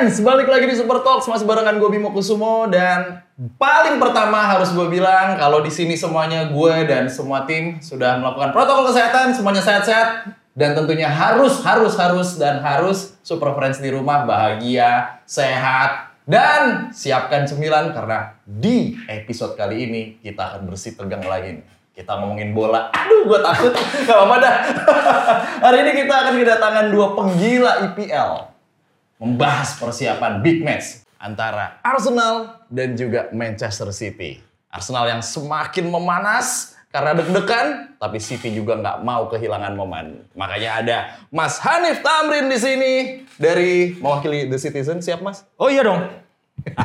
Friends, balik lagi di Super Talks masih barengan gue Bimo Kusumo dan paling pertama harus gue bilang kalau di sini semuanya gue dan semua tim sudah melakukan protokol kesehatan, semuanya sehat-sehat dan tentunya harus harus harus dan harus Super Friends di rumah bahagia, sehat dan siapkan cemilan karena di episode kali ini kita akan bersih tegang lagi nih. Kita ngomongin bola. Aduh, gue takut. Gak apa-apa dah. Hari ini kita akan kedatangan dua penggila IPL membahas persiapan big match antara Arsenal dan juga Manchester City. Arsenal yang semakin memanas karena deg-degan, tapi City juga nggak mau kehilangan momen. Makanya ada Mas Hanif Tamrin di sini dari mewakili The Citizen. Siap Mas? Oh iya dong.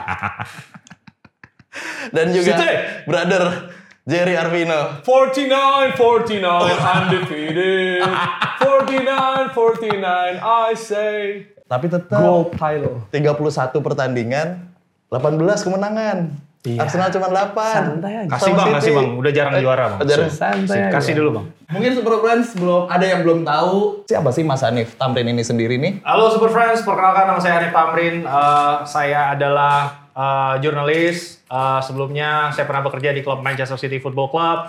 Dan juga City. brother Jerry Arvino. 49, 49, undefeated. 49, 49, I say. Tapi tetap Gold title. 31 pertandingan, 18 kemenangan. Iya. Arsenal cuma 8. Santai aja. Kasih bang, kasih bang. Udah jarang juara bang. Jarang. Santai aja. Kasih dulu bang. Mungkin Super Friends belum ada yang belum tahu siapa sih Mas Hanif Tamrin ini sendiri nih? Halo Super Friends, perkenalkan nama saya Hanif Tamrin. Eh, saya adalah eh, jurnalis. Eh, sebelumnya saya pernah bekerja di klub Manchester City Football Club.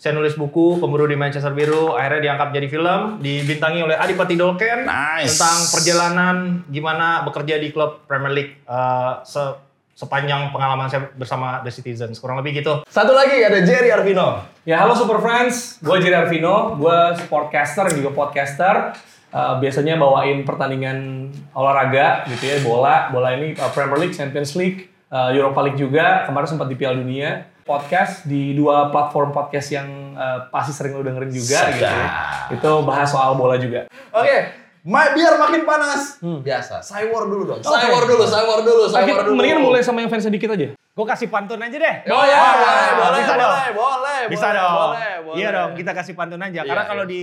Saya nulis buku Pemburu di Manchester Biru. Akhirnya diangkat jadi film, dibintangi oleh Adipati Dolken Nice. tentang perjalanan gimana bekerja di klub Premier League eh, se- sepanjang pengalaman saya bersama The Citizens. Kurang lebih gitu. Satu lagi ada Jerry Arvino. Ya halo Super Friends, gue Jerry Arvino, gue sportcaster juga podcaster. Uh, biasanya bawain pertandingan olahraga gitu ya, bola, bola ini uh, Premier League, Champions League, uh, Europa League juga. Kemarin sempat di Piala Dunia. Podcast di dua platform podcast yang uh, pasti sering lo dengerin juga gitu ya. Itu bahas soal bola juga. Oke, ma- biar makin panas. Biasa, saya war dulu dong. Saya Oke. war dulu, saya war dulu, saya war Kita dulu. mendingan mulai sama yang fans sedikit aja. Gue kasih pantun aja deh. Oh ya, Wah, boleh, boleh, bisa boleh, dong. boleh, Bisa boleh, dong. boleh, boleh. Iya dong, kita kasih pantun aja. Karena Iya, kalau iya. di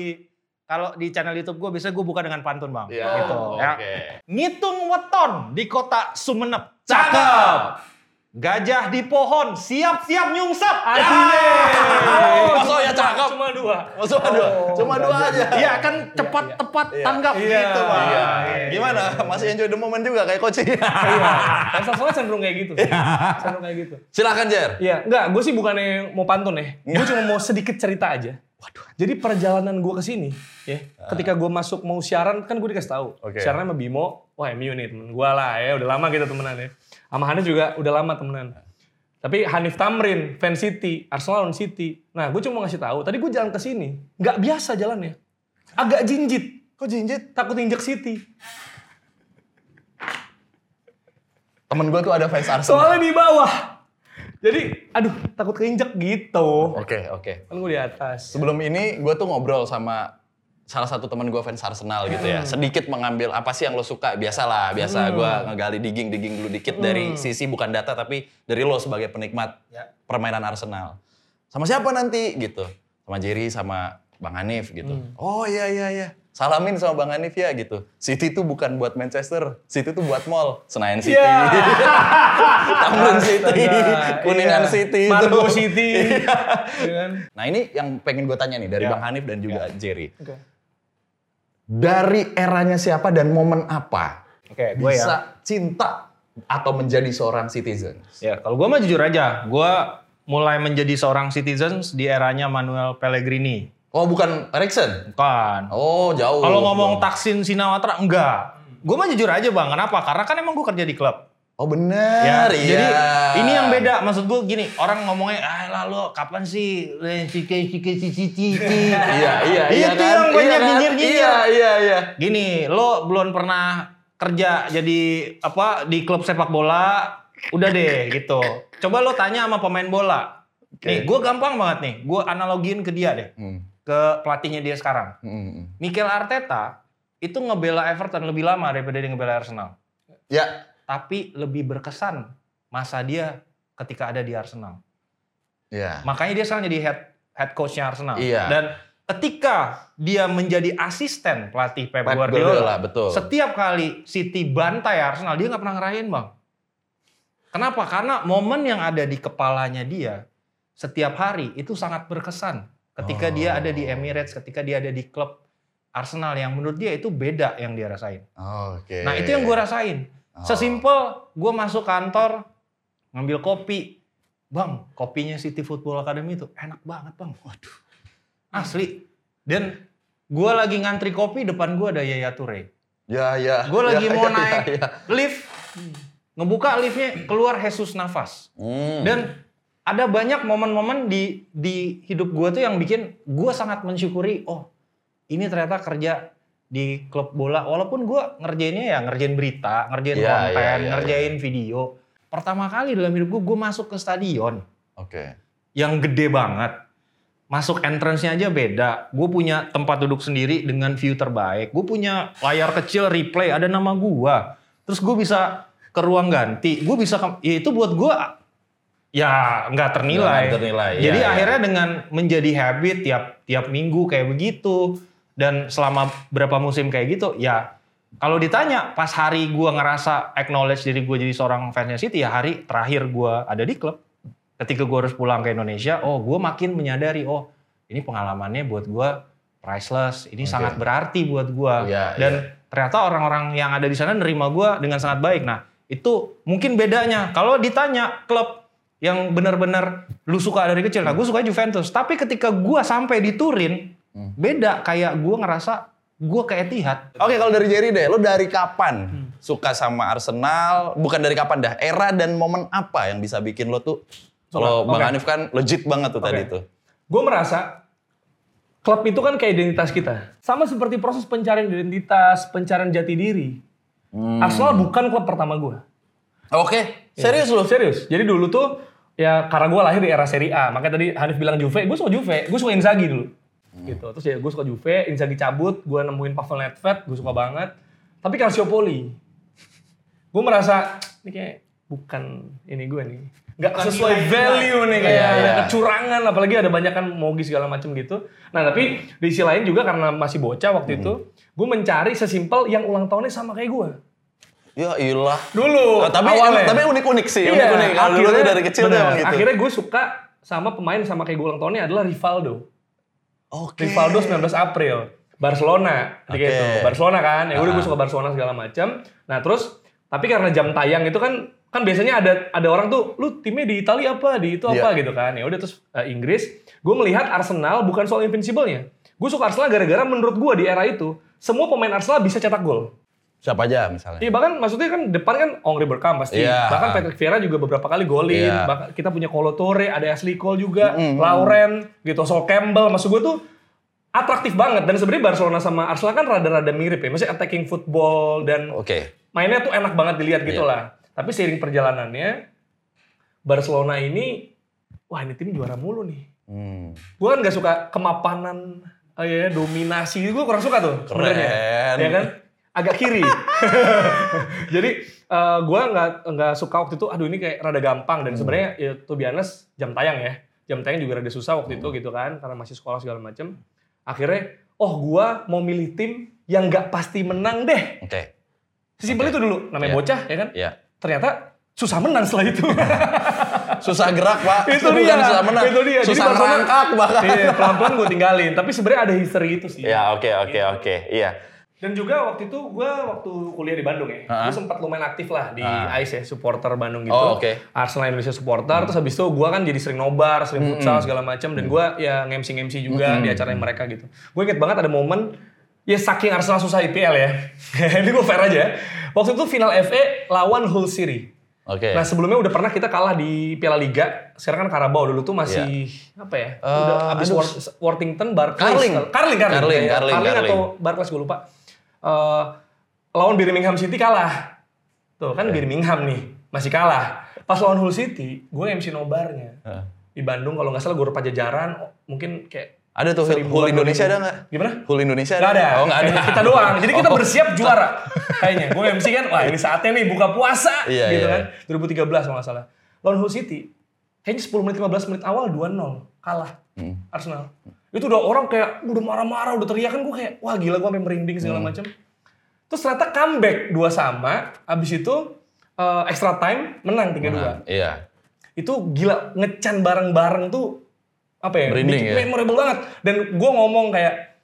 kalau di channel YouTube gue biasanya gue buka dengan pantun bang. Iya, Gitu. oke. Ya. Ngitung weton di kota Sumenep. Cakep. Gajah di pohon siap-siap nyungsep. Masuk ya cakep. Cuma dua. Masuk dua. Cuma dua aja. Iya kan cepat tepat tanggap Iya, gitu bang. Iya. Iya. Gimana? Masih enjoy the moment juga kayak coach Iya. Fans Arsenal cenderung kayak gitu. Cenderung kayak gitu. Silakan Jer. Iya, enggak, gue sih bukannya mau pantun ya. Gue cuma mau sedikit cerita aja. Waduh. Jadi perjalanan gue ke sini, ya, ketika gue masuk mau siaran, kan gue dikasih tahu. Oke. Siaran sama Bimo, wah MU nih temen gue lah ya, udah lama kita temenan ya. Sama Hanif juga udah lama temenan. Tapi Hanif Tamrin, fan City, Arsenal lawan City. Nah, gue cuma mau ngasih tahu. Tadi gue jalan ke sini, nggak biasa jalannya. Agak jinjit, Kok jinjit? takut injek City. Temen gue tuh ada fans Arsenal. Soalnya di bawah. Jadi, aduh, takut keinjek gitu. Oke, oke. Kan gue di atas. Sebelum ini gue tuh ngobrol sama salah satu teman gue fans Arsenal gitu ya. Sedikit mengambil apa sih yang lo suka. Biasalah, biasa gue ngegali digging-digging dulu dikit dari sisi bukan data tapi dari lo sebagai penikmat Ya. permainan Arsenal. Sama siapa nanti gitu? Sama Jerry, sama Bang Hanif gitu. Oh iya iya iya. Salamin sama Bang Hanif ya gitu. City tuh bukan buat Manchester, City tuh buat mall. Senayan City. Iya. Tamrin City, Astaga, Kuningan iya. City. Margo. City. Iya. Iya kan? Nah ini yang pengen gue tanya nih dari Ya. Bang Hanif dan juga Jerry. Oke. Dari eranya siapa dan momen apa Oke, gue ya. bisa cinta atau menjadi seorang citizen? Ya, kalau gue mah jujur aja, gue mulai menjadi seorang citizens di eranya Manuel Pellegrini. Oh bukan Erikson? Bukan. Oh jauh. Kalau ngomong Taksin Sinawatra, enggak. Gue mah jujur aja bang, kenapa? Karena kan emang gue kerja di klub. Oh benar, iya. Jadi ini yang beda. Maksud gue gini, orang ngomongnya, ah lah lo kapan sih cike cike cici cici. Iya, iya, iya Itu yang banyak Iya kan? nyinyir-nyinyir. Iya, iya, iya. Gini, lo belum pernah kerja jadi apa di klub sepak bola, udah deh gitu. Coba lo tanya sama pemain bola. Oke. Nih, gue gampang banget nih. Gue analogiin ke dia deh, Hmm. ke pelatihnya dia sekarang. hmm, hmm. Mikel Arteta itu ngebela Everton lebih lama daripada dia ngebela Arsenal. Ya, Tapi lebih berkesan masa dia ketika ada di Arsenal. ya. Makanya dia sekarang jadi head head coachnya Arsenal. Iya. Dan ketika dia menjadi asisten pelatih Pep, Pep Guardiola, Guardiola, betul. setiap kali City bantai Arsenal, dia nggak pernah ngerayain bang. Kenapa? Karena momen yang ada di kepalanya dia setiap hari itu sangat berkesan. Ketika dia ada di Emirates, ketika dia ada di klub Arsenal yang menurut dia itu beda yang dia rasain. Oke. Nah itu yang gue rasain. Sesimpel gue masuk kantor, ngambil kopi. Bang, kopinya City Football Academy itu enak banget bang. Waduh. Asli. Dan gue lagi ngantri kopi, depan gue ada Yaya Toure. Ya, ya. Gue lagi Ya, mau ya, naik ya, ya. lift, ngebuka liftnya keluar Jesus Nafas. Hmm. Dan ada banyak momen-momen di di hidup gue tuh yang bikin gue sangat mensyukuri. Oh, ini ternyata kerja di klub bola. Walaupun gue ngerjainnya ya ngerjain berita, ngerjain Iya, konten, iya, iya, ngerjain video. Pertama kali dalam hidup gue, gue masuk ke stadion Oke. yang gede banget. Masuk entrance-nya aja beda. Gue punya tempat duduk sendiri dengan view terbaik. Gue punya layar kecil replay, ada nama gue. Terus gue bisa ke ruang ganti. Gue bisa, ke, ya itu buat gue ya nggak ternilai. Ternilai, ya, Jadi ya. akhirnya dengan menjadi habit tiap tiap minggu kayak begitu dan selama berapa musim kayak gitu, ya kalau ditanya pas hari gue ngerasa acknowledge diri gue jadi seorang fansnya City ya hari terakhir gue ada di klub ketika gue harus pulang ke Indonesia, oh gue makin menyadari, oh ini pengalamannya buat gue priceless, ini Oke. sangat berarti buat gue. Iya, Dan ternyata orang-orang yang ada di sana nerima gue dengan sangat baik. Nah itu mungkin bedanya. Kalau ditanya klub yang benar-benar lu suka dari kecil, nah gue suka Juventus. Tapi ketika gue sampai di Turin, Hmm. beda kayak gue ngerasa gue ke Etihad. Oke, kalau dari Jerry deh, lo dari kapan suka sama Arsenal? Bukan dari kapan dah, era dan momen apa yang bisa bikin lo tuh kalau Bang Oke. Hanif kan legit banget tuh tadi Oke. tuh. Gue merasa klub itu kan kayak identitas kita. Sama seperti proses pencarian identitas, pencarian jati diri. Hmm. Arsenal bukan klub pertama gue. Oke, serius lo? Serius. Jadi dulu tuh ya karena gue lahir di era Serie A. Makanya tadi Hanif bilang Juve, gue suka Juve. Gue suka Inzaghi dulu. Gitu. Terus ya gue suka Juve, Inzaghi cabut, gue nemuin Pavel Nedved, gue suka banget. Tapi Calciopoli. Gue merasa ini kayak bukan ini gue nih. Nggak sesuai value nih kayak Iya, iya. kecurangan apalagi ada banyak kan mogi segala macam gitu. Nah, tapi di sisi lain juga karena masih bocah waktu itu, gue mencari sesimpel yang ulang tahunnya sama kayak gue. Ya ilah. Dulu. Oh, tapi awalnya. tapi unik-unik sih, Iya, unik-unik. Kalau dulu tuh akhirnya- dari kecil bener, emang gitu. Akhirnya gue suka sama pemain sama kayak gue ulang tahunnya adalah Rivaldo. Oke. Rivaldo 19 April. Barcelona ketika Oke. itu. Barcelona kan. Ya udah gue Ah. suka Barcelona segala macam. Nah, terus tapi karena jam tayang itu kan kan biasanya ada ada orang tuh lu timnya di Italia apa di itu apa Iya. gitu kan. Ya udah terus eh, Inggris, gue melihat Arsenal bukan soal invincible-nya. Gue suka Arsenal gara-gara menurut gue di era itu semua pemain Arsenal bisa cetak gol. Siapa aja misalnya? Iya bahkan maksudnya kan depan kan Henri Bergkamp pasti. Iya. Bahkan Patrick Vieira juga beberapa kali golin. Iya. Bahkan kita punya Kolo Toure, ada Ashley Cole juga, Mm-mm. Lauren, gitu, Sol Campbell. Maksud gue tuh atraktif banget. Dan sebenarnya Barcelona sama Arsenal kan rada-rada mirip ya. Maksudnya attacking football dan Oke. mainnya tuh enak banget dilihat gitu Iya. lah. Tapi seiring perjalanannya Barcelona ini, wah ini tim juara mulu nih. Hmm. Gue kan gak suka kemapanan, oh ya, dominasi. Gue kurang suka tuh sebenarnya. Keren. Ya kan? Agak kiri. Jadi eh gue nggak nggak suka waktu itu. Aduh ini kayak rada gampang dan sebenarnya ya to be honest, jam tayang ya. Jam tayang juga rada susah waktu itu gitu kan, karena masih sekolah segala macem. Akhirnya, oh gue mau milih tim yang nggak pasti menang deh. Oke. Sesimpel Oke. itu dulu. Namanya Iya. bocah ya kan. Ya. Ternyata susah menang setelah itu. Susah gerak, Pak. itu dia. Susah menang. Itu dia. Jadi Susah Barcelona- merangkak bahkan. Iya, pelan-pelan gue tinggalin. Tapi sebenarnya ada history itu sih. Ya, oke, oke, oke. Iya. Dan juga waktu itu gue waktu kuliah di Bandung ya, Ha-ha. gue sempat lumayan aktif lah di Ah. AIS ya, supporter Bandung gitu. Oh. Hmm. Arsenal Indonesia supporter, terus habis itu gue kan jadi sering nobar, sering futsal segala macam, dan gue ya ngemsi-ngemsi juga di acara mereka gitu. Gue inget banget ada momen, ya saking Arsenal susah IPL ya, ini gue fair aja. Waktu itu final FA lawan Hull City. Oke. Nah sebelumnya udah pernah kita kalah di Piala Liga, sekarang kan Carabao dulu tuh masih apa ya? udah abis. Wor- Worthington, Barclays, Carling. Carling, Carling, Carling, ya. Carling, Carling Carling. atau Barclays gue lupa. Eh, lawan Birmingham City kalah. Tuh kan Birmingham nih masih kalah. Pas lawan Hull City, gue MC nobarnya Heeh. di Bandung kalau nggak salah gue pajajaran, mungkin kayak Ada tuh Hull Indonesia ada nggak? Gimana? Hull Indonesia Gak ada. Oh, nggak ada. Kita doang. Jadi kita Oh. bersiap juara. Kayaknya. Gue MC kan, wah ini saatnya nih buka puasa. Iya, gitu iya. kan. 2013 kalau nggak salah. Lawan Hull City. Kayaknya 10 menit, 15 menit awal 2-0. Kalah. Hmm. Arsenal. Itu udah orang kayak udah marah-marah, udah teriak kan gue kayak, wah gila gue sampai merinding segala Hmm. macam. Terus ternyata comeback 2 sama. Abis itu eh, extra time menang 3-2 Nah, Iya. itu gila ngecan bareng-bareng tuh apa ya Merinding bikin ya? memorable banget dan gue ngomong kayak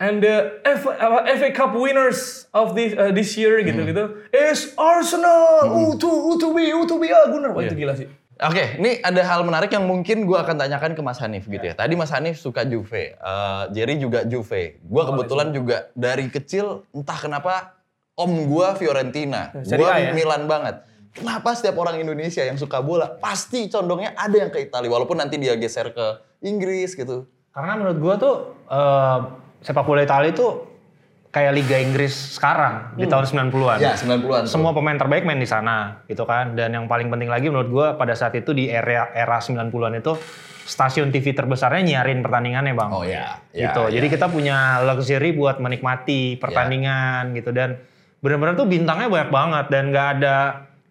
and the FA, FA Cup winners of this uh, this year gitu gitu is Arsenal. Uh uh be uh to be ah Gunnar. Wah, itu gila sih. Oke, ini ada hal menarik yang mungkin gue akan tanyakan ke Mas Hanif gitu ya. Tadi Mas Hanif suka Juve, eh, Jerry juga Juve. Gue kebetulan juga dari kecil entah kenapa om gue Fiorentina, gue ya? Milan banget. Kenapa setiap orang Indonesia yang suka bola pasti condongnya ada yang ke Italia, walaupun nanti dia geser ke Inggris gitu. Karena menurut gua tuh eh, sepak bola Italia itu kayak Liga Inggris sekarang di tahun 90-an. Ya, 90-an. tuh. Semua pemain terbaik main di sana gitu kan. Dan yang paling penting lagi menurut gua pada saat itu di era era 90-an itu stasiun TV terbesarnya nyiarin pertandingannya, Bang. Oh ya, ya, gitu. ya. Jadi kita punya luxury buat menikmati pertandingan gitu dan benar-benar tuh bintangnya banyak banget dan nggak ada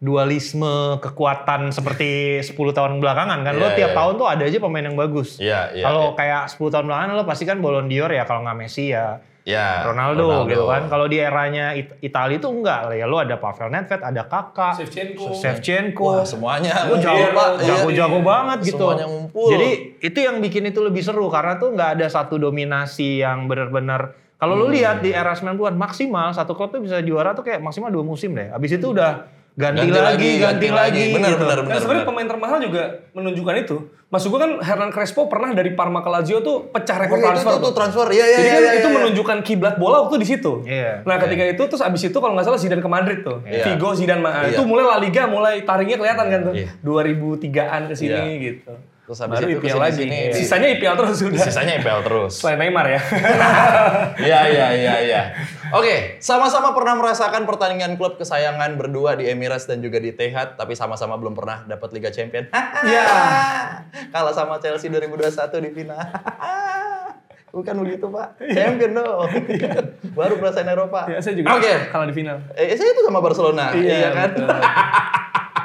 dualisme kekuatan seperti 10 tahun belakangan kan. lo Iya, tiap iya. tahun tuh ada aja pemain yang bagus. Iya, iya, Kalau kayak 10 tahun belakangan lo pasti kan Ballon d'Or ya kalau nggak Messi ya Ya, Ronaldo, gitu kan. Kalau di eranya It- Italia itu enggak ya lo ada Pavel Nedved, ada Kakak, Shevchenko. Shevchenko. Wah, semuanya. Jago, Iya, Pak. Iya, jago-jago iya. banget gitu. Semuanya ngumpul. Jadi itu yang bikin itu lebih seru karena tuh nggak ada satu dominasi yang benar-benar kalau Hmm. lu lihat di era 90-an maksimal satu klub tuh bisa juara tuh kayak maksimal dua musim deh. Abis itu udah ganti, Ganti lagi, lagi, ganti, ganti lagi. lagi. Benar, gitu. benar, Dan sebenarnya pemain termahal juga menunjukkan itu. Maksud gue kan Hernan Crespo pernah dari Parma ke Lazio tuh pecah rekor Oh, itu transfer. tuh, tuh transfer. Iya, iya, Jadi iya, kan iya, itu iya. menunjukkan kiblat bola waktu di situ. Iya. Nah ketika itu terus abis itu kalau nggak salah Zidane ke Madrid tuh. Iya. Vigo Zidane Iya. itu mulai La Liga mulai taringnya kelihatan kan tuh. Iya. 2003-an ke sini Iya. gitu. Terus habis Baru itu IPL lagi. ke sini-sini. Sisanya IPL terus sudah. Sisanya IPL terus. Selain Neymar ya. Iya, iya, iya, iya. Oke, sama-sama pernah merasakan pertandingan klub kesayangan berdua di Emirates dan juga di Etihad, tapi sama-sama belum pernah dapat Liga Champion. Iya. Kalah sama Chelsea 2021 di final. Bukan begitu, Pak. Champion dong. Baru ngerasain Eropa. ya, saya juga Oke. kalah di final. Eh, saya itu sama Barcelona. Iya, kan?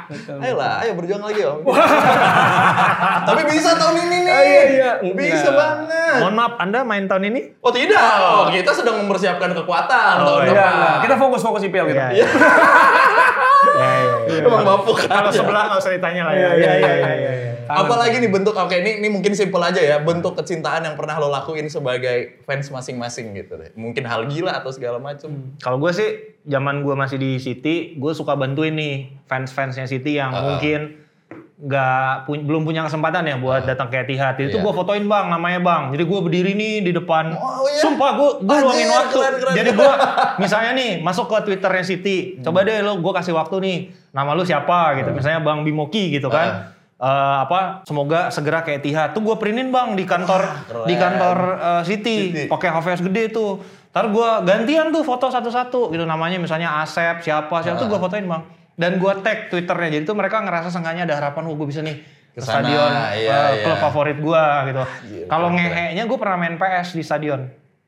Betul. Ayolah, ayo berjuang lagi, Om. Tapi bisa tahun ini nih. Ah, iya, iya. Bisa Enggak. banget. Mohon maaf, Anda main tahun ini? Oh tidak, oh, kita sedang mempersiapkan kekuatan tahun iya. Iya, depan. kita fokus fokus IPL gitu. Iya, iya. Ya, ya, ya. Emang bapuk Kalau aja. sebelah nggak usah ditanya lah ya. Iya, Iya, iya, iya, iya. Apalagi nih bentuk, oke ini, ini mungkin simpel aja ya, bentuk kecintaan yang pernah lo lakuin sebagai fans masing-masing gitu deh. Mungkin hal gila atau segala macem. Kalau gue sih, zaman gue masih di City, gue suka bantuin nih fans-fansnya City yang Ah. mungkin nggak pu- belum punya kesempatan ya buat datang ke Etihad. Itu Iya. gue fotoin bang, namanya bang. Jadi gue berdiri nih di depan. Oh, iya? Sumpah gue gue luangin waktu. keren, keren. Jadi gue misalnya nih masuk ke Twitternya City, coba deh lo gue kasih waktu nih. Nama lu siapa gitu. Misalnya Bang Bimoki gitu kan. Eh, apa semoga segera ke Etihad tuh gue printin bang di kantor keren. di kantor eh, City, City. pakai HVS gede tuh. Ntar gue gantian tuh foto satu-satu gitu namanya misalnya Asep siapa siapa tuh gue fotoin bang. Dan gue tag twitternya jadi tuh mereka ngerasa seenggaknya ada harapan gue bisa nih ke Ke sana, stadion iya, eh, iya. klub favorit gue gitu. Kalau keren, ngehenya gue pernah main PS di stadion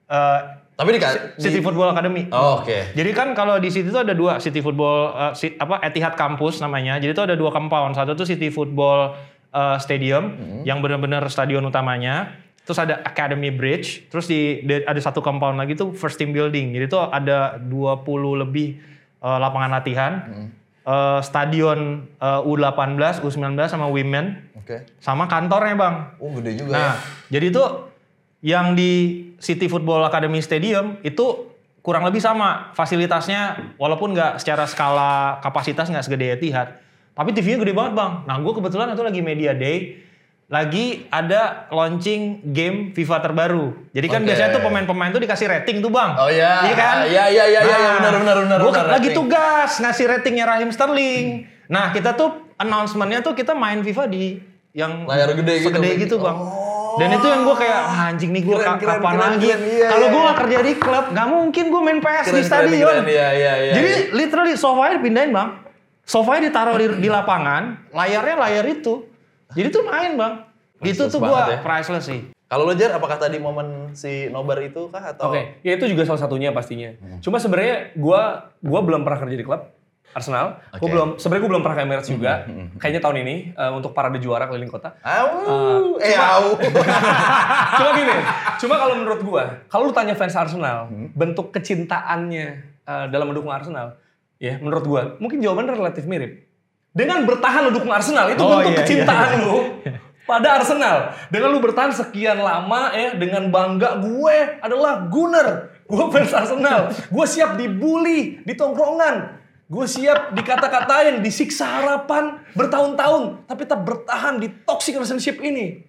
Eh, Tapi di, di City Football Academy. Oh, Oke. Jadi kan kalau di City itu ada dua City Football eh, si- apa Etihad Campus namanya. Jadi itu ada dua compound. Satu tuh City Football eh, Stadium yang benar-benar stadion utamanya. Terus ada Academy Bridge. Terus di, di- ada satu compound lagi tuh First Team Building. Jadi itu ada 20 lebih eh, lapangan latihan. Eh, stadion eh, U18, U19 sama Women Oke. sama kantornya, Bang. Oh gede juga Nah, ya. jadi itu yang di City Football Academy Stadium itu kurang lebih sama fasilitasnya walaupun nggak secara skala kapasitas nggak segede Etihad tapi TV-nya gede banget bang. Nah gue kebetulan itu lagi media day lagi ada launching game FIFA terbaru. Jadi kan Oke. biasanya tuh pemain-pemain tuh dikasih rating tuh bang. Oh iya. Iya kan? Iya iya iya iya iya, benar benar benar. Gue lagi rating. tugas ngasih ratingnya Raheem Sterling. Nah kita tuh announcementnya tuh kita main FIFA di yang Layar gede gitu, segede Bang. gitu bang. Oh. Dan itu yang gue kayak "Wah, anjing nih gue kapan keren, lagi? keren. Iya, Kalau iya, gue iya. gak kerja di klub, gak mungkin gue main PS Keren, di stadion. keren. Iya iya iya. Jadi iya. literally sofanya dipindahin bang. Sofanya ditaruh di, di lapangan, layarnya layar itu. Jadi tuh main bang. itu Priceless tuh gue ya. priceless sih. Kalau lo Jar, apakah tadi momen si Nobar itu kah atau? Oke, ya itu juga salah satunya pastinya. Cuma sebenarnya gua gua belum pernah kerja di klub Arsenal. Gua Oke. belum sebenarnya gua belum pernah ke Emirates juga. Kayaknya tahun ini eh, untuk parade juara keliling kota. Au, eh au. cuma gini, cuma kalau menurut gua, kalau lu tanya fans Arsenal, bentuk kecintaannya eh, dalam mendukung Arsenal, ya menurut gua mungkin jawabannya relatif mirip. Dengan bertahan lu dukung Arsenal itu Oh, bentuk iya, kecintaan iya, lu. pada Arsenal. Dengan lu bertahan sekian lama ya, dengan bangga gue adalah Gunner. Gue fans Arsenal. Gue siap dibully di tongkrongan. Gue siap dikata-katain, disiksa harapan bertahun-tahun. Tapi tetap bertahan di toxic relationship ini.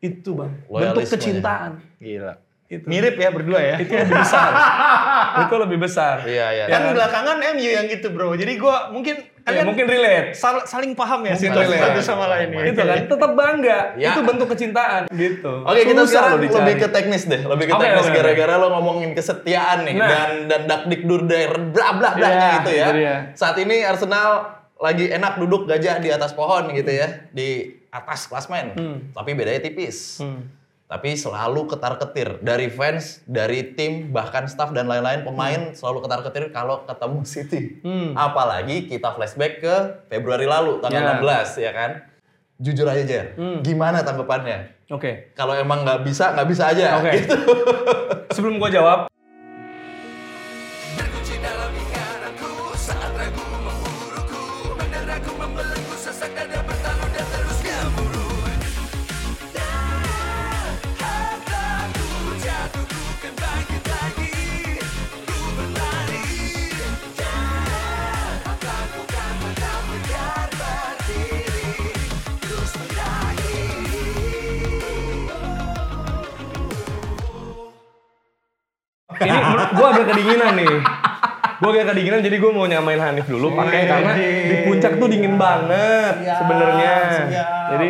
Itu bang, bentuk kecintaan. Gila. Itu. Mirip ya berdua ya. Itu lebih besar. itu lebih besar. Iya, iya. Ya kan kan? belakangan MU yang gitu bro. Jadi gua mungkin Ya, kalian mungkin relate. sal- saling paham ya Mungkin situasi relate. satu sama lain ya. Itu kan tetap bangga. Ya. Itu bentuk kecintaan gitu. Oke kita Susah sekarang lebih ke teknis deh, lebih ke teknis gara-gara lo ngomongin kesetiaan nih Nah. dan dan dakdikdur der bla bla bla Iya, gitu ya. dia. Saat ini Arsenal lagi enak duduk gajah di atas pohon gitu ya, di atas klasmen. Tapi bedanya tipis. Hmm. Tapi selalu ketar-ketir dari fans, dari tim, bahkan staff dan lain-lain pemain selalu ketar-ketir kalau ketemu City. Hmm. Apalagi kita flashback ke Februari lalu tanggal Ya. 16 ya kan. Jujur aja Jer, Hmm. gimana tanggapannya? Oke. Kalau emang nggak bisa, nggak bisa aja. Oke. Gitu. Sebelum gua jawab, gua agak kedinginan nih. Gua agak kedinginan jadi gua mau nyamain Hanif dulu pakai karena di puncak tuh dingin banget sebenarnya. siap. Jadi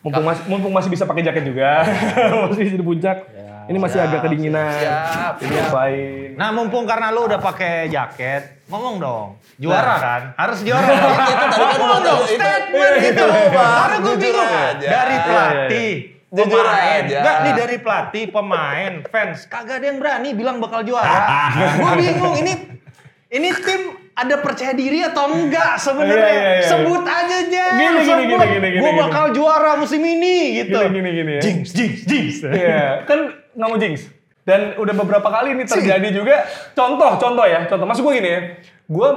mumpung masih mumpung masih bisa pakai jaket juga. masih di puncak. ini masih siap, agak kedinginan. siap, Ini ngapain? Nah mumpung karena lu udah pakai jaket, ngomong dong. Juara kan? Harus juara. itu itu- statement itu. Bang. Karena gue Jujur bingung. aja. Dari Iya, pelatih, Jujur pemain. aja. Enggak, nih dari pelatih, pemain, fans. Kagak ada yang berani bilang bakal juara. gue bingung, ini ini tim ada percaya diri atau enggak sebenarnya? Iya, iya, iya. Sebut aja aja. Gini, gini, gini, gini, gini, Gue gini. bakal juara musim ini gitu. Gini gini gini ya. Jinx, jinx, jinx. Iya, kan nggak mau jinx. Dan udah beberapa kali ini terjadi juga. Contoh, contoh ya, contoh. Maksud gue gini ya, gue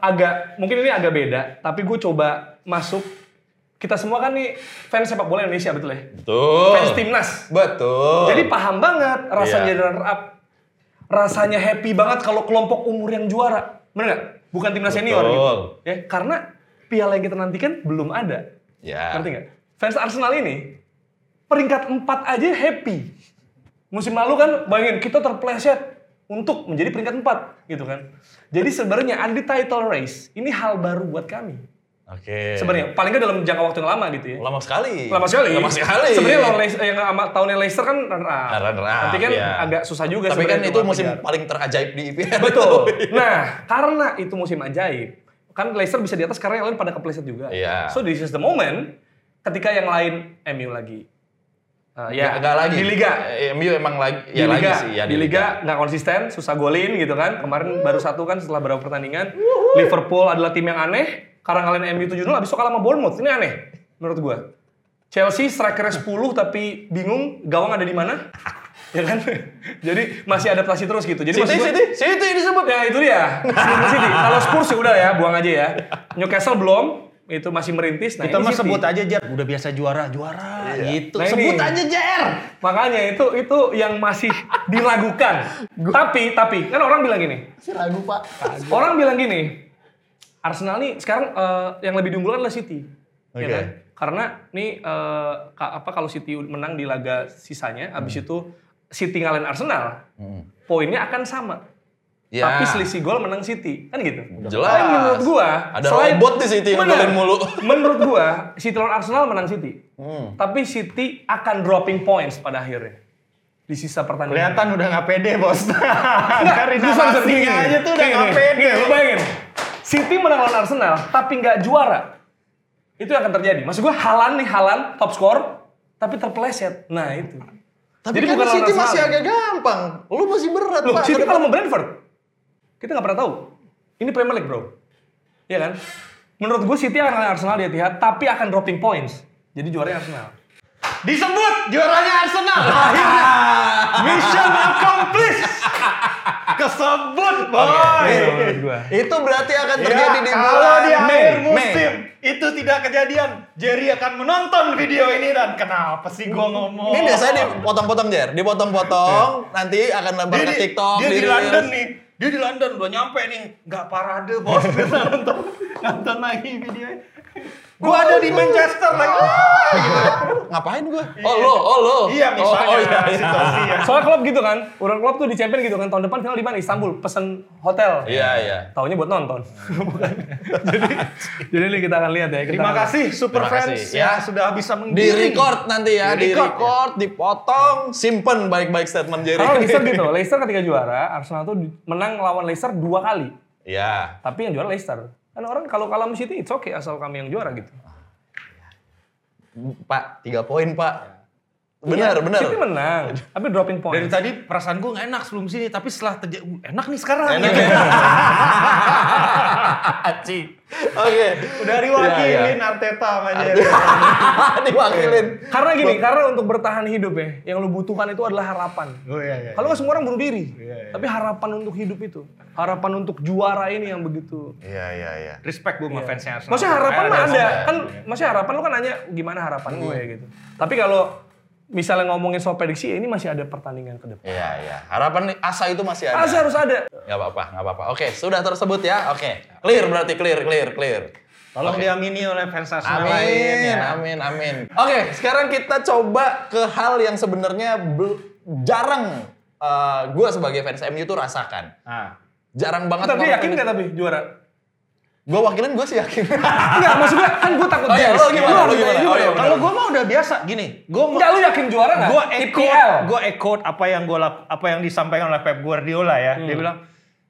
agak, mungkin ini agak beda, tapi gue coba masuk. Kita semua kan nih fans sepak bola Indonesia betul ya? Betul. Fans timnas. Betul. Jadi paham banget rasanya jadi runner up. Rasanya happy banget kalau kelompok umur yang juara. Bener nggak? Bukan timnas senior Betul. gitu. Ya, karena piala yang kita nantikan belum ada. ya. Ngerti nggak? Fans Arsenal ini peringkat 4 aja happy. Musim lalu kan bayangin kita terpleset untuk menjadi peringkat 4 gitu kan. Jadi sebenarnya anti title race ini hal baru buat kami. Oke. Sebenarnya paling nggak dalam jangka waktu yang lama gitu ya. lama sekali. Lama sekali. Lama sekali. Sebenarnya lawan Leicester yang sama tahunnya Leicester kan runner up. Runner up, Tapi kan iya. agak susah juga Tapi kan itu musim ngejar. paling terajaib di IPL. Betul. Nah, karena itu musim ajaib, kan Leicester bisa di atas karena yang lain pada kepleset juga. Iya. So this is the moment ketika yang lain MU lagi. Uh, ya, Nggak lagi. di liga. Eh, MU emang lagi. di Ya liga, lagi sih. Ya, di liga nggak konsisten, susah golin gitu kan. Kemarin baru satu kan setelah beberapa pertandingan. Liverpool adalah tim yang aneh. Karena kalian MU 7-0 abis itu kalah sama Bournemouth. Ini aneh menurut gua. Chelsea strikernya 10 tapi bingung gawang ada di mana. ya kan? Jadi masih adaptasi terus gitu. Jadi City, gua- City, City disebut. Ya itu dia. City City. Kalau Spurs ya udah ya, buang aja ya. Newcastle belum, itu masih merintis. Nah, Kita mah sebut aja Jar, udah biasa juara, juara gitu. Nah, sebut ini. aja Jar. Makanya itu itu yang masih diragukan. tapi tapi kan orang bilang gini. Si lagu pak. Orang bilang gini. Arsenal nih sekarang eh, yang lebih diunggulkan adalah City. Ya Oke. kan? Karena nih ka- apa kalau City menang di laga sisanya, habis itu City ngalahin Arsenal, poinnya akan sama. Ya. Tapi selisih gol menang City, kan gitu. Jelas. Tapi menurut gua, Ada robot di City ngegolin mulu. menurut gua, City lawan Arsenal menang City. Hmm. Tapi City akan dropping points pada akhirnya. Di sisa pertandingan. Kelihatan udah nggak pede bos. Dari narasinya aja tuh udah gini. pede. Lu. City menang lawan Arsenal, tapi nggak juara. Itu yang akan terjadi. Maksud gua Halan nih, Halan top score, tapi terpeleset. Nah itu. Tapi Jadi kan bukan lawan City masih agak gampang. Lu masih berat Loh, pak. City kalau mau Brentford, kita nggak pernah tahu. Ini Premier League bro. Iya kan? Menurut gue City akan ngalahin Arsenal di Etihad, tapi akan dropping points. Jadi juaranya Arsenal. Disebut juaranya Arsenal. Akhirnya mission accomplished. Kesebut, boy. Gua. Itu berarti akan Ya, terjadi di kalau di akhir Mei. musim itu tidak kejadian, Jerry akan menonton video ini dan kenapa sih gua ngomong? Ini biasanya dipotong-potong Jer, dipotong-potong, nanti akan lempar ke di, TikTok, dia di Reels. London nih. Dia di London udah nyampe nih, nggak parade bos. Nonton, nonton lagi videonya. Gua ada di Manchester lagi. Ngapain gua? Oh lo, oh lo. Iya, misalnya Oh, oh, iya, iya. Soalnya klub gitu kan, orang klub tuh di champion gitu kan, tahun depan final di mana? Istanbul, pesen hotel. Iya, iya. Taunya buat nonton. Bukan. jadi, jadi ini kita akan lihat ya. Kita Terima kasih Super Terima Fans kasih, ya ya. sudah bisa Di menggiring. record nanti ya, Di di record, record, dipotong, simpen baik-baik statement Jerry. Kalau Leicester gitu, Leicester ketika juara, Arsenal tuh menang lawan Leicester dua kali. Iya. Tapi yang juara Leicester. Kan orang kalau kalah City, it's okay asal kami yang juara gitu. Pak, tiga poin Pak. Benar, Iya, benar. City menang, tapi dropping point. Dari tadi perasaan gue nggak enak sebelum sini, tapi setelah terjadi uh, enak nih sekarang. Enak ya? Oke. Udah Iya, diwakilin Arteta sama. Diwakilin. Karena gini, karena untuk bertahan hidup ya, yang lu butuhkan itu adalah harapan. Oh iya iya. Kalau nggak semua orang bunuh diri, Iya, tapi harapan untuk hidup itu, harapan untuk juara ini yang begitu. Iya, iya, iya. Respect gue sama fansnya Arsenal. Maksudnya harapan mah Eh, ada, kan maksudnya harapan lu kan nanya gimana harapan gue gitu. Tapi kalau misalnya ngomongin soal prediksi, ya ini masih ada pertandingan ke depan. Iya, iya. Harapan asa itu masih ada. Masih harus ada. Gak apa-apa, gak apa-apa. Oke, sudah tersebut ya. Oke. Clear berarti clear, clear, clear. Tolong diamini oleh fans Arsenal lain Amin, ya. amin, amin. Oke, sekarang kita coba ke hal yang sebenarnya jarang gue sebagai fans MU tuh rasakan. Nah, Jarang banget. Tapi yakin nggak tapi juara? Gue wakilin gue sih yakin. Enggak, maksud gue kan gue takut Oh iya, lo gimana, lo gimana? Oh iya, kalau gue mah udah biasa gini. Gue Enggak, lu yakin juara nggak? gue echo gue echo apa yang gue apa yang disampaikan oleh Pep Guardiola ya. Dia bilang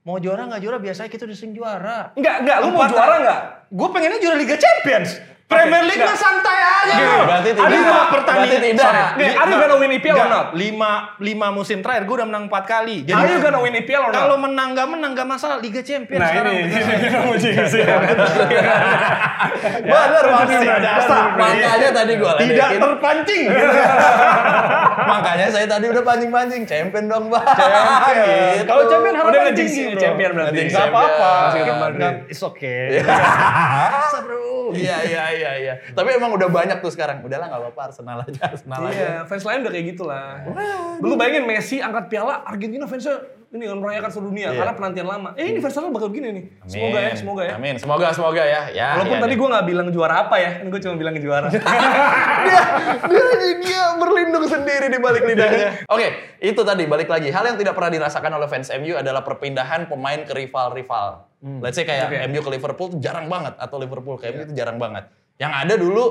mau juara nggak juara biasanya kita udah sering juara. Enggak, enggak, lu mau juara nggak? Gue pengennya juara Liga Champions. Premier League mah enggak. santai aja. Gini. Berarti tidak. Ada lima Berarti pertandingan. tidak. Sorry, Nih, li- are you nah, gonna win EPL or not? Lima, lima musim terakhir gue udah menang empat kali. Jadi Are you gonna win EPL or not? kalau menang gak menang gak masalah Liga Champions Nah sekarang. ini, ini kita mau ya. Bener, asa. Makanya tadi gue Tidak terpancing. Makanya saya tadi udah pancing-pancing. Champion dong, Bang. Champion. Gitu. Kalau champion tinggi, bro. champion berarti. Gak apa-apa. It's okay. Bisa, bro. Iya, iya, iya, iya. Tapi emang udah banyak tuh sekarang. Udahlah nggak apa-apa, Arsenal aja, Arsenal aja. Iya, fans lain udah kayak gitulah. Lu bayangin Messi angkat piala, Argentina fansnya ini kan merayakan seluruh dunia Iya. karena penantian lama. Eh ini fans Arsenal bakal begini nih. Semoga ya, semoga ya. Amin, semoga, semoga ya. ya Walaupun ya, tadi ya. gue nggak bilang juara apa ya, kan gue cuma bilang juara. dia, dia, dia berlindung sendiri di balik lidahnya. Oke, itu tadi balik lagi. Hal yang tidak pernah dirasakan oleh fans MU adalah perpindahan pemain ke rival-rival. Let's say kayak Oke. MU ke Liverpool tuh jarang banget atau Liverpool ke MU itu jarang banget. Yang ada dulu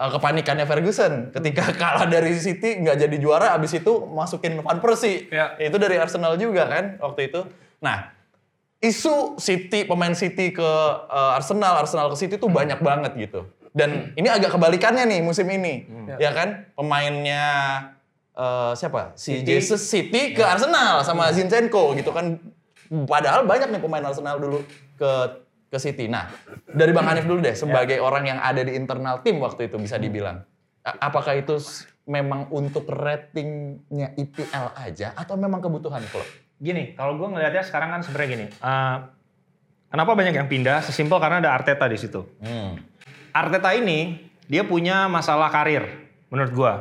uh, kepanikannya Ferguson ketika kalah dari City nggak jadi juara abis itu masukin Van Persie. Ya. Itu dari Arsenal juga kan waktu itu. Nah, isu City pemain City ke uh, Arsenal, Arsenal ke City tuh banyak banget gitu. Dan ini agak kebalikannya nih musim ini, ya kan? Pemainnya uh, siapa? Si City. Jesus City ke Arsenal sama Zinchenko gitu kan. Padahal banyak nih pemain Arsenal dulu ke ke City. Nah, dari Bang Hanif dulu deh sebagai orang yang ada di internal tim waktu itu bisa dibilang. Apakah itu memang untuk ratingnya IPL aja atau memang kebutuhan klub? Gini, kalau gue ngelihatnya sekarang kan sebenarnya gini. eh, kenapa banyak yang pindah? Sesimpel karena ada Arteta di situ. Hmm. Arteta ini dia punya masalah karir menurut gua.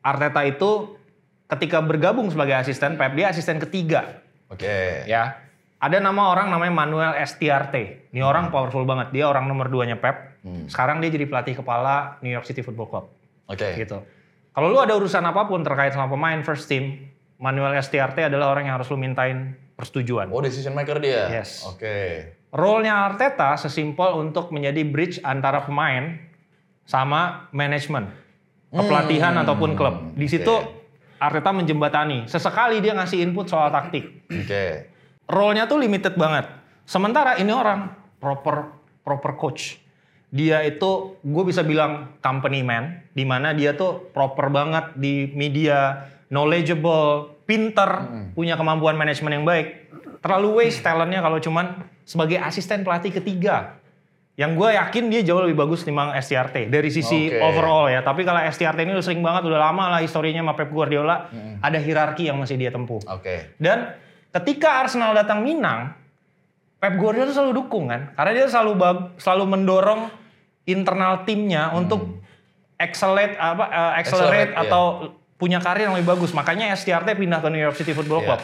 Arteta itu ketika bergabung sebagai asisten Pep dia asisten ketiga Oke. ya. Ada nama orang namanya Manuel Estiarte. Ini orang powerful banget. Dia orang nomor duanya Pep. Sekarang dia jadi pelatih kepala New York City Football Club Oke. gitu. Kalau lu ada urusan apa pun terkait sama pemain first team, Manuel Estiarte adalah orang yang harus lu mintain persetujuan. Oh, decision maker dia. Yes. Oke. Role-nya Arteta sesimpel untuk menjadi bridge antara pemain sama manajemen, kepelatihan ataupun klub. Di situ Hmm. oke. Arteta menjembatani. Sesekali dia ngasih input soal taktik. Oke. Role-nya tuh limited banget. Sementara ini orang proper proper coach. Dia itu gue bisa bilang company man, di mana dia tuh proper banget di media, knowledgeable, pinter, punya kemampuan manajemen yang baik. Terlalu waste talentnya kalau cuman sebagai asisten pelatih ketiga. Yang gue yakin dia jauh lebih bagus timbang STRT dari sisi Oke. overall ya. Tapi kalau STRT ini udah sering banget, udah lama lah historinya sama Pep Guardiola. Ada hierarki yang masih dia tempuh. Oke. Dan ketika Arsenal datang Minang, Pep Guardiola tuh selalu dukung kan, karena dia selalu selalu mendorong internal timnya untuk accelerate apa eh, accelerate, Accelerate, iya. atau punya karir yang lebih bagus. Makanya STRT pindah ke New York City Football Iya. Club.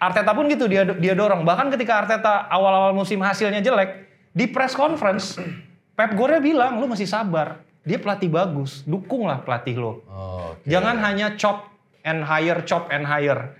Arteta pun gitu dia dia dorong. Bahkan ketika Arteta awal-awal musim hasilnya jelek di press conference Pep Guardiola bilang lu masih sabar. Dia pelatih bagus, dukunglah pelatih lo. Oh, oke. Jangan hanya chop and hire, chop and hire.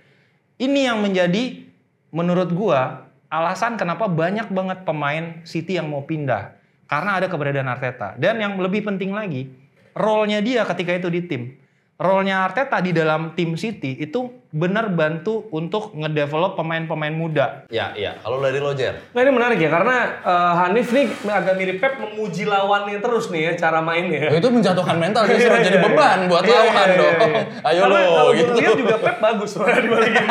Ini yang menjadi menurut gua alasan kenapa banyak banget pemain City yang mau pindah. Karena ada keberadaan Arteta. Dan yang lebih penting lagi, role-nya dia ketika itu di tim. Role-nya Arteta di dalam tim City itu benar bantu untuk ngedevelop pemain-pemain muda. Ya, iya. Kalau dari lo, Jer? Nah ini menarik ya karena eh, Hanif nih agak mirip Pep memuji lawannya terus nih ya cara mainnya. itu menjatuhkan mental jadi iya, beban buat iya, lawan iya, iya, dong. iya. Ayo Karena lo kalau gitu. lihat juga Pep bagus sebenarnya dibalikin.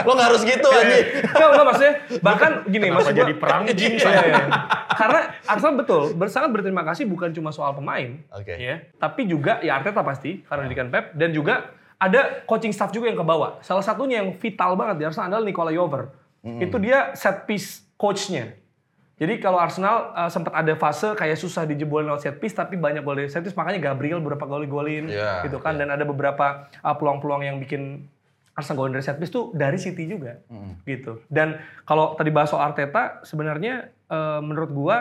Lo nggak harus gitu anjing. Enggak, enggak maksudnya bahkan gini Kenapa maksud jadi perang jin saya? iya. Karena Arsenal betul sangat berterima kasih bukan cuma soal pemain, Oke. ya, tapi juga ya Arteta pasti karena didikan Pep dan juga ada coaching staff juga yang ke bawah. Salah satunya yang vital banget di Arsenal adalah Nicola Jover. Itu dia set piece coachnya. Jadi kalau Arsenal uh, sempat ada fase kayak susah dijebolin lewat set piece tapi banyak gol dari set piece makanya Gabriel beberapa gol golin Iya, gitu kan dan ada beberapa uh, peluang-peluang yang bikin Arsenal golin dari set piece tuh dari City juga gitu. Dan kalau tadi bahas soal Arteta sebenarnya uh, menurut gua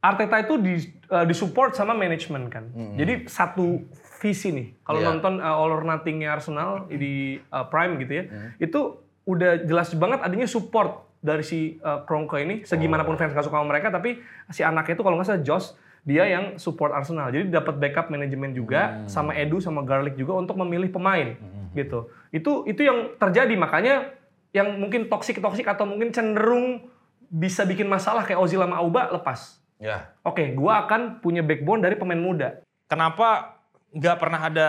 Arteta itu di uh, disupport sama manajemen kan. Jadi satu visi nih. Kalau Iya. nonton uh, All or Nothing-nya Arsenal di uh, Prime gitu ya, itu udah jelas banget adanya support dari si uh, Kroenke ini. Segimanapun fans gak suka sama mereka, tapi si anaknya itu kalau nggak salah Josh, dia yang support Arsenal. Jadi dapat backup manajemen juga sama Edu sama Garlic juga untuk memilih pemain gitu. Itu itu yang terjadi makanya yang mungkin toksik toksik atau mungkin cenderung bisa bikin masalah kayak Ozil sama Auba lepas. Ya. Oke, gua akan punya backbone dari pemain muda. Kenapa nggak pernah ada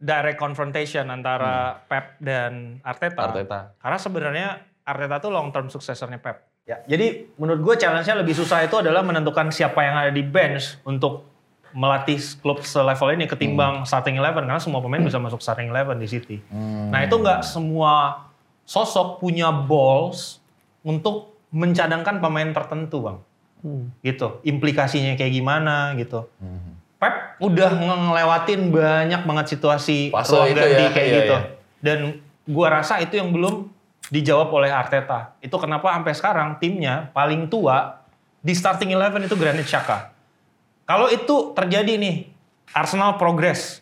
direct confrontation antara Pep dan Arteta? Arteta. Karena sebenarnya Arteta tuh long term suksesornya Pep. Ya, jadi menurut gue challenge-nya lebih susah itu adalah menentukan siapa yang ada di bench untuk melatih klub selevel ini ketimbang starting eleven karena semua pemain bisa masuk starting eleven di City. Nah itu nggak semua sosok punya balls untuk mencadangkan pemain tertentu bang. Gitu, implikasinya kayak gimana gitu. Pep udah ngelewatin banyak banget situasi Fase ruang itu ganti ya, kayak iya, gitu. iya. Dan gua rasa itu yang belum dijawab oleh Arteta. Itu kenapa sampai sekarang timnya paling tua di starting eleven itu Granit Xhaka. Kalau itu terjadi nih, Arsenal progress.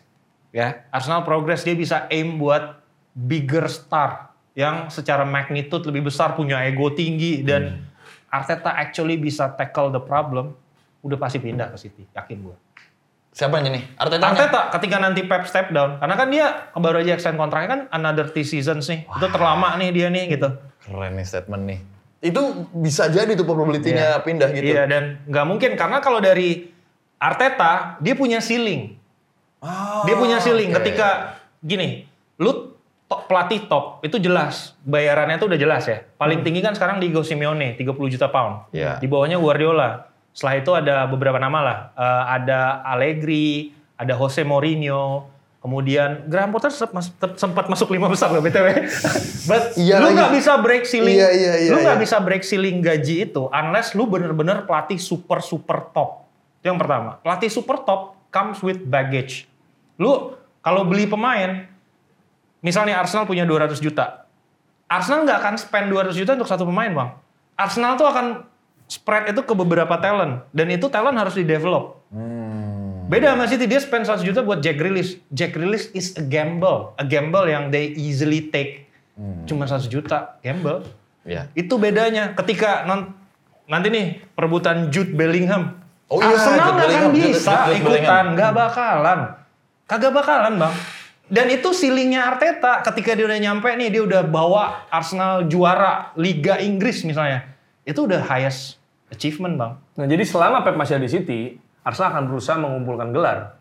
Ya, Arsenal progress dia bisa aim buat bigger star yang secara magnitude lebih besar, punya ego tinggi dan Arteta actually bisa tackle the problem, udah pasti pindah ke City, yakin gua. Siapanya nih? Arteta. Arteta ketika nanti Pep step down, karena kan dia baru aja extend kontraknya kan another three seasons nih. Itu terlama nih dia nih gitu. Keren nih statement nih. Itu bisa jadi tuh probability-nya pindah gitu. Iya dan nggak mungkin karena kalau dari Arteta dia punya ceiling. Oh, Dia punya ceiling oke. ketika gini, lu top, pelatih top itu jelas bayarannya tuh udah jelas ya. Paling tinggi kan sekarang Diego Simeone 30 juta pound. Iya. Di bawahnya Guardiola. Setelah itu ada beberapa nama lah. Eh, ada Allegri, ada Jose Mourinho, kemudian Graham Potter sempat masuk lima besar loh btw. But Iya lu nggak bisa break ceiling. Iya, iya, iya, lu nggak iya. bisa break ceiling gaji itu unless lu bener-bener pelatih super super top. Itu yang pertama. Pelatih super top comes with baggage. Lu kalau beli pemain, misalnya Arsenal punya 200 juta. Arsenal nggak akan spend 200 juta untuk satu pemain, Bang. Arsenal tuh akan spread itu ke beberapa talent. Dan itu talent harus di-develop. Hmm. Beda sama City, dia spend 100 juta buat Jack Grealish. Jack Grealish is a gamble. A gamble yang they easily take. Cuma 100 juta, gamble. Iya. Itu bedanya. Ketika non- nanti nih perebutan Jude Bellingham. Oh iya, Arsenal Jude nggak akan Bellingham, Jude- bisa Jude ikutan, nggak bakalan. Kagak bakalan bang. Dan itu ceilingnya Arteta ketika dia udah nyampe nih, dia udah bawa Arsenal juara Liga Inggris misalnya. Itu udah highest achievement bang. Nah, jadi selama Pep masih ada di City, Arsenal akan berusaha mengumpulkan gelar.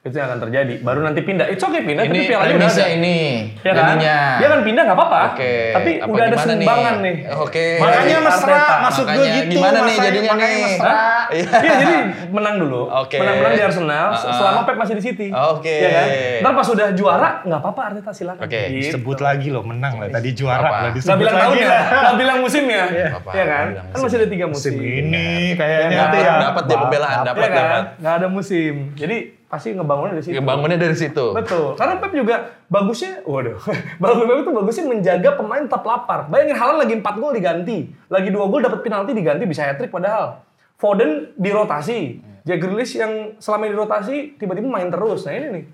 Itu yang akan terjadi. Baru nanti pindah. It's okay pindah, tapi Ini pialanya udah ada. ini. Ya kan? jadinya. Dia kan pindah nggak apa-apa. Oke. Tapi Apa udah ada sumbangan nih. Oke. Makanya Dari mesra, maksud gue Makanya gitu. gimana nih jadinya makanya nih? mesra. Iya. Iya jadi menang dulu. Oke. Menang-menang di Arsenal Uh-uh. selama Pep masih di City. Oke. Iya kan? Ntar pas udah juara nggak apa-apa Arteta silakan. Oke. Gitu. Sebut lagi loh, menang lah. Tadi juara Apa? lah Nggak disebut bilang lagi nggak bilang musimnya. Apa? Iya kan? Bilang Kan masih ada tiga musim. Ini Iya kayaknya kan? ya. Dapat dia pembelaan, Iya dapat kan? dapat. Nggak ada musim. Jadi pasti ngebangunnya dari situ. Bangunnya dari situ. Betul. Karena Pep juga bagusnya, waduh, bagus Pep itu bagusnya menjaga pemain tetap lapar. Bayangin Haaland lagi 4 gol diganti, lagi 2 gol dapat penalti diganti bisa hat trick padahal. Foden dirotasi, Jack Grealish yang selama ini dirotasi tiba-tiba main terus. Nah ini nih,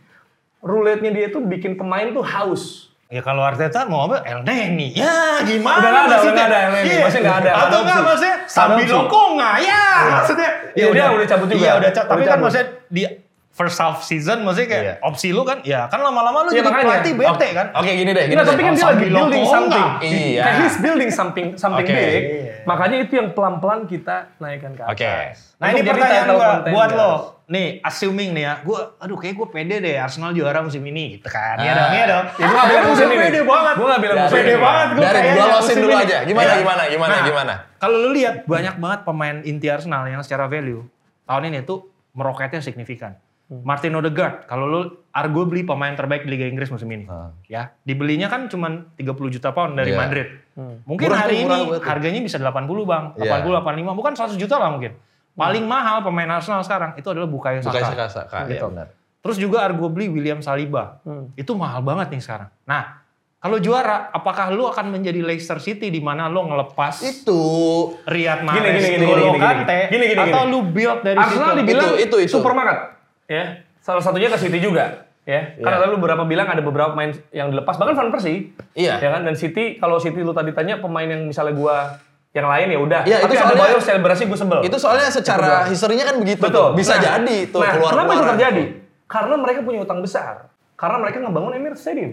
roulette-nya dia tuh bikin pemain tuh haus. Ya kalau Arteta mau apa? El Neni. Ya gimana Udah ada, maksudnya? udah ada El Neni. Iya. Maksudnya nggak ada, Atau ada nggak opsi. maksudnya Sambil. Lokonga. Ya maksudnya. Ya udah, udah cabut juga. Iya udah cabut. Udah Tapi kan cabut. maksudnya di first half season maksudnya kayak Iya. opsi lu kan ya kan lama-lama lu Iya, jadi makanya. pelatih bete kan. Oke gini deh. Gini Nah, tapi kan dia sambil lagi building something. Iya. Kayak he's building something something Oke. big. Makanya itu yang pelan-pelan kita naikkan ke atas. Oke. Nah Untuk ini pertanyaan gua buat lo. Nih, assuming nih ya, gua aduh kayak gue pede deh Arsenal juara musim ini gitu kan. Iya Ah. dong, iya dong. Ya, gua nggak bilang musim ini. Pede banget. Gua nggak bilang musim Pede ini. banget gua Dari gua losin dulu aja. Gimana, Iya. gimana, gimana, Nah, gimana? Kalau lu lihat banyak banget pemain inti Arsenal yang secara value tahun ini tuh meroketnya signifikan. Hmm. Martin Odegaard, kalau lu arguably pemain terbaik di Liga Inggris musim ini. Ah. Ya, dibelinya kan cuma 30 juta pound dari Iya. Madrid. Hmm. Mungkin Murah hari murah ini tuh. harganya bisa 80 bang, Iya. 80 85, bukan 100 juta lah mungkin. Paling mahal pemain Arsenal sekarang itu adalah Bukayo Saka. Bukan Saka, Saka. Gitu. Benar. Terus juga arguably William Saliba. Hmm. Itu mahal banget nih sekarang. Nah, kalau juara, apakah lu akan menjadi Leicester City di mana lu ngelepas Itu Riyad Gini, Mahrez, gini, gini, N'Golo gini, gini, Kante, gini, gini, atau gini. lu build dari Arsenal situ? dibilang Itu, itu, itu. supermarket. Ya. Salah satunya ke City juga. Ya, Iya. karena lalu beberapa bilang ada beberapa pemain yang dilepas, bahkan Van Persie. Iya. Ya kan, dan City kalau City lu tadi tanya pemain yang misalnya gua yang lain ya udah. Iya, Tapi itu ada soalnya- Bayer selebrasi gue sebel. itu soalnya secara historinya kan begitu. Betul. tuh. Bisa Nah, jadi tuh nah, keluar Kenapa itu terjadi? Karena mereka punya utang besar. Karena mereka ngebangun Emirates Stadium.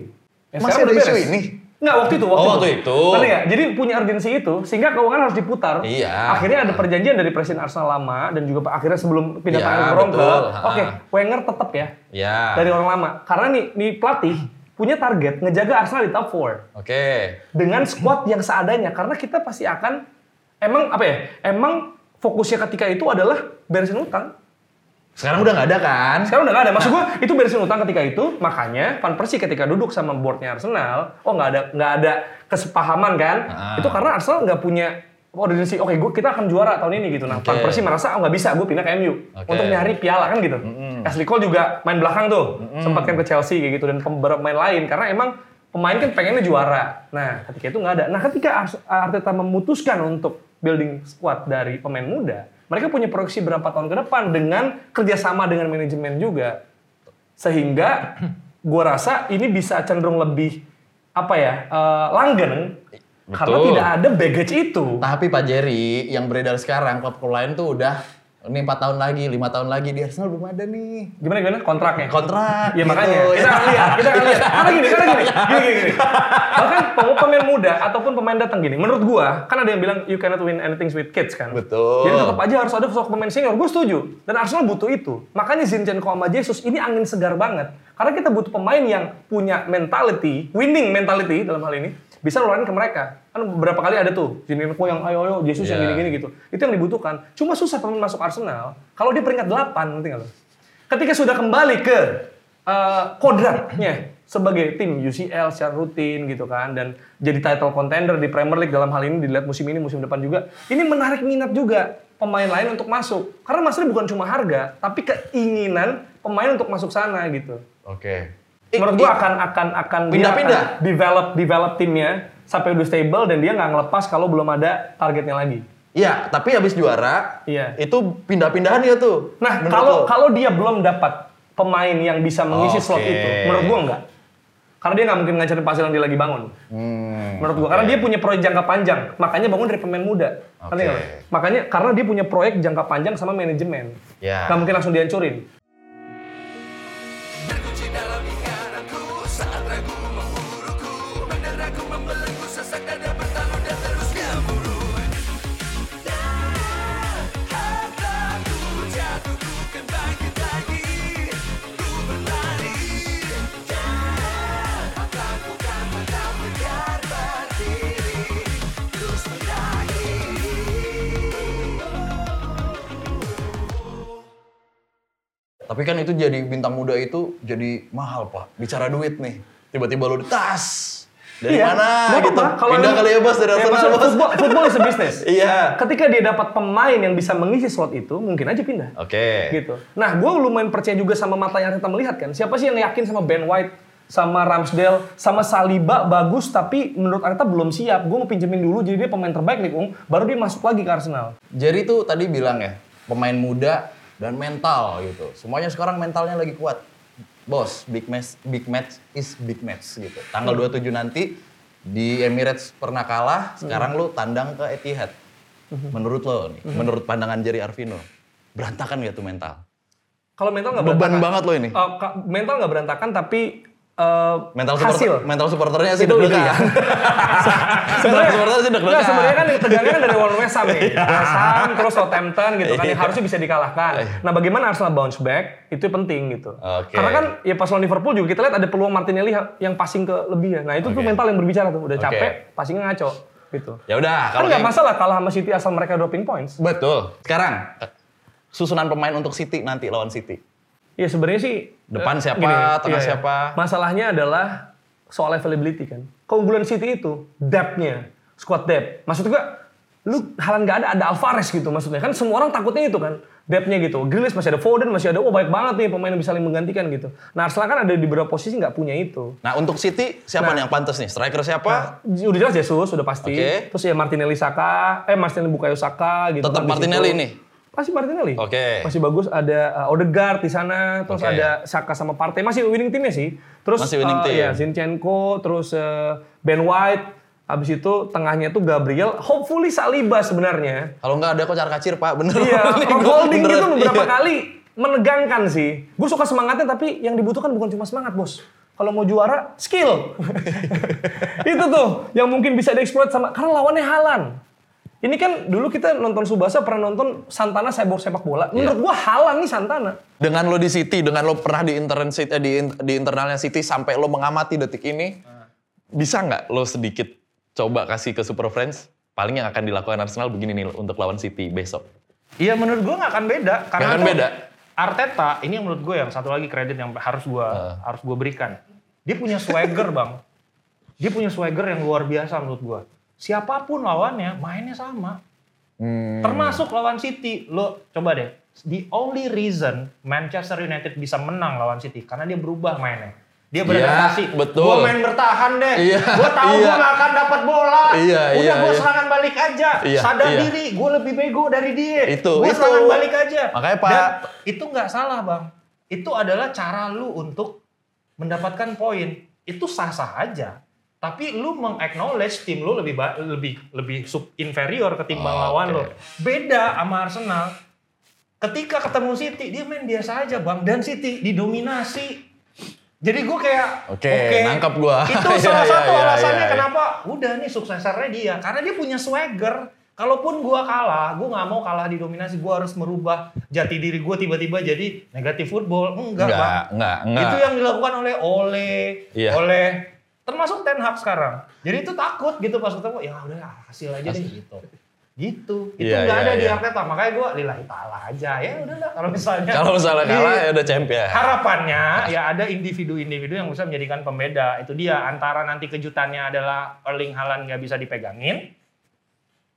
Yang Masih ada isu ini? Enggak, waktu itu. Waktu, Oh, waktu itu. Ngerti nggak? Jadi punya urgensi itu, sehingga keuangan harus diputar. Iya. Akhirnya ada perjanjian dari Presiden Arsenal lama, dan juga akhirnya sebelum pindah Iya, tangan ke oke, Ha. Wenger tetap ya, Ya. dari orang lama. Karena nih, nih pelatih punya target ngejaga Arsenal di top 4 Oke. dengan squad yang seadanya karena kita pasti akan emang apa ya emang fokusnya ketika itu adalah beresin utang Sekarang udah nggak ada kan? sekarang udah nggak ada maksud gua itu beresin utang ketika itu makanya Van Persie ketika duduk sama boardnya Arsenal oh nggak ada nggak ada kesepahaman kan Ah. itu karena Arsenal nggak punya urgensi oke gua kita akan juara tahun ini gitu nah Van Oke. Persie merasa oh nggak bisa gue pindah ke MU Oke. untuk nyari piala kan gitu Ashley Cole juga main belakang tuh sempat kan ke Chelsea kayak gitu dan pemain lain karena emang pemain kan pengennya juara nah ketika itu nggak ada nah ketika Arteta memutuskan untuk building squad dari pemain muda mereka punya proyeksi berapa tahun ke depan dengan kerjasama dengan manajemen juga sehingga gua rasa ini bisa cenderung lebih apa ya eh, langgeng karena Betul. tidak ada baggage itu Tapi Pak Jerry yang beredar sekarang klub-klub lain tuh udah ini empat tahun lagi, lima tahun lagi di Arsenal belum ada nih gimana gimana kontraknya kontrak. Ya gitu. makanya kita akan lihat, kita akan lihat. Karena gini, karena gini, gini, gini, gini. Bahkan pem- pemain muda ataupun pemain datang gini, menurut gua kan ada yang bilang you cannot win anything with kids kan. Betul. Jadi tetap aja harus ada sosok pemain senior. Gue setuju. Dan Arsenal butuh itu. Makanya Zinchenko sama Jesus ini angin segar banget. Karena kita butuh pemain yang punya mentality, winning mentality dalam hal ini, bisa nularin ke mereka. Kan beberapa kali ada tuh, Zinchenko yang ayo ayo, Jesus yang Iya. gini-gini gitu. Itu yang dibutuhkan. Cuma susah pemain masuk Arsenal kalau dia peringkat 8, ngerti nggak lo? Ketika sudah kembali ke eh, kodratnya sebagai tim UCL secara rutin gitu kan dan jadi title contender di Premier League dalam hal ini dilihat musim ini musim depan juga ini menarik minat juga pemain lain untuk masuk karena masalahnya bukan cuma harga tapi keinginan pemain untuk masuk sana gitu Oke. menurut gua akan akan akan Pindah-pindah. develop develop timnya sampai udah stable dan dia nggak ngelepas kalau belum ada targetnya lagi Iya, tapi habis juara, Iya. itu pindah-pindahan ya tuh. Nah, kalau lo? kalau dia belum dapat pemain yang bisa mengisi slot Oke. itu, menurut gua enggak. Karena dia nggak mungkin ngancurin pasal yang dia lagi bangun. Hmm, Menurut gua, karena dia punya proyek jangka panjang, makanya bangun dari pemain muda. Lo? Makanya karena dia punya proyek jangka panjang sama manajemen. Ya. Nggak mungkin langsung dihancurin. Tapi kan itu jadi bintang muda itu jadi mahal pak. Bicara duit nih, tiba-tiba lo di tas. Dari Iya, mana nggak gitu? Kalau Pindah kali ya bos dari Ya, Arsenal bos. Football, football is a business. Iya. Ketika dia dapat pemain yang bisa mengisi slot itu, mungkin aja pindah. Oke. Gitu. Nah, gue lumayan percaya juga sama mata yang kita melihat kan. Siapa sih yang yakin sama Ben White, sama Ramsdale, sama Saliba bagus, tapi menurut Arteta belum siap. Gue mau pinjemin dulu, jadi dia pemain terbaik nih, Ung. Baru dia masuk lagi ke Arsenal. Jerry tuh tadi bilang ya, pemain muda dan mental gitu. Semuanya sekarang mentalnya lagi kuat. Bos, big match, big match is big match gitu. Tanggal 27 nanti di Emirates pernah kalah, sekarang lu tandang ke Etihad. Menurut lo nih, menurut pandangan Jerry Arvino, berantakan gak tuh mental? Kalau mental nggak Beban berantakan. banget lo ini. Ka- mental nggak berantakan, tapi eh, Mental hasil. supporter, mental supporternya sih deg-degan. iya. Mental supporter sih deg-degan. Nggak, sebenarnya kan tegangnya kan dari West West Ham nih. West Ham, terus Southampton gitu kan, yang Iya. harusnya bisa dikalahkan. Nah bagaimana Arsenal bounce back, itu penting gitu. Oke. Karena kan ya pas lawan Liverpool juga kita lihat ada peluang Martinelli yang passing ke lebih ya. Nah itu tuh Oke. mental yang berbicara tuh, udah capek, passingnya ngaco gitu. Ya udah, Kan kalau nggak masalah kalah sama City asal mereka dropping points. Betul. Sekarang susunan pemain untuk City nanti lawan City. Ya sebenarnya sih Depan eh, siapa, tengah iya, iya. siapa? Masalahnya adalah soal availability kan. Keunggulan City itu depth-nya, squad depth. Maksud gua lu halan nggak ada ada Alvarez gitu maksudnya kan semua orang takutnya itu kan depth-nya gitu. Grealish masih ada Foden, masih ada oh baik banget nih pemain yang bisa saling menggantikan gitu. Nah, Arsenal kan ada di beberapa posisi nggak punya itu. Nah untuk City siapa Nah. nih yang pantas nih? Striker siapa? Udah jelas Jesus sudah pasti. Oke. Terus ya Martinelli Saka, eh Martinelli Bukayo Saka gitu. Tetap kan Martinelli nih? Pasti Martinelli. Oke. Masih bagus ada uh, Odegaard di sana, terus Oke. ada Saka sama Partey masih winning timnya sih. Terus Masih winning uh, team. ya Zinchenko, terus uh, Ben White, habis itu tengahnya tuh Gabriel, hopefully Saliba sebenarnya. Kalau nggak ada kocar kacir pak, bener. Iya, holding beneran. gitu beberapa Iya. kali menegangkan sih. Gue suka semangatnya tapi yang dibutuhkan bukan cuma semangat, Bos. Kalau mau juara, skill. itu tuh yang mungkin bisa dieksploit sama karena lawannya Halan. Ini kan dulu kita nonton Subasa pernah nonton Santana cyborg sepak bola. Iya. Menurut gua Halan nih Santana. Dengan lo di City, dengan lo pernah di intern City, di, di internalnya City sampai lo mengamati detik ini, bisa nggak lo sedikit coba kasih ke Super Friends? Paling yang akan dilakukan Arsenal begini nih untuk lawan City besok. Iya menurut gue nggak akan beda. Karena akan beda? Arteta ini yang menurut gue yang satu lagi kredit yang harus gue harus gue berikan. Dia punya swagger bang. Dia punya swagger yang luar biasa menurut gue. Siapa pun lawannya mainnya sama. Termasuk lawan City. Lo coba deh. The only reason Manchester United bisa menang lawan City karena dia berubah mainnya. Dia beradaptasi. Iya, betul. Gue main bertahan deh. Iya, Gue tahu iya. gue gak akan dapat bola. Iya, Udah iya, gue iya. serangan balik aja. Iya, Sadar iya. diri. Gue lebih bego dari dia. Itu, Gue serangan balik aja. Makanya, Pak. Dan itu nggak salah bang. Itu adalah cara lu untuk mendapatkan poin. Itu sah-sah aja. Tapi lu meng-acknowledge tim lu lebih lebih lebih sub inferior ketimbang Oh, lawan oke. lu. Beda sama Arsenal. Ketika ketemu City dia main biasa aja bang dan City didominasi. Jadi gue kayak Oke, nangkep gua. Itu Iya, salah iya, satu iya, alasannya iya. kenapa udah nih suksesornya dia karena dia punya swagger. Kalaupun gua kalah, gua nggak mau kalah didominasi. Gua harus merubah jati diri gua tiba-tiba jadi negatif football. Enggak, Enggak, bang. enggak, enggak. Itu yang dilakukan oleh Ole, Iya. oleh termasuk Ten Hag sekarang. Jadi itu takut gitu pas ketemu, ya udah hasil aja deh gitu. Gitu. Itu Iya, nggak iya, ada di iya. Arteta. Makanya gua lillahi ta'ala aja. Ya udahlah kalau misalnya. Kalau misalnya kalah ya udah champion. Harapannya ya ada individu-individu yang bisa menjadikan pembeda. Itu dia antara nanti kejutannya adalah Erling Haaland nggak bisa dipegangin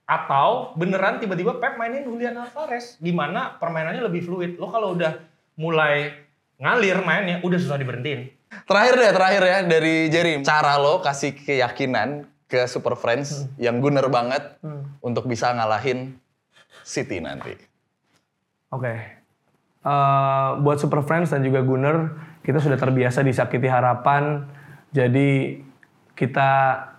atau beneran tiba-tiba Pep mainin Julian Alvarez di mana permainannya lebih fluid. Lo kalau udah mulai ngalir mainnya udah susah diberhentiin. Terakhir deh, terakhir ya dari Jerry. Cara lo kasih keyakinan ke Super Friends yang gunner banget untuk bisa ngalahin City nanti. Oke. Eh, buat Super Friends dan juga Gunner, kita sudah terbiasa disakiti harapan. Jadi kita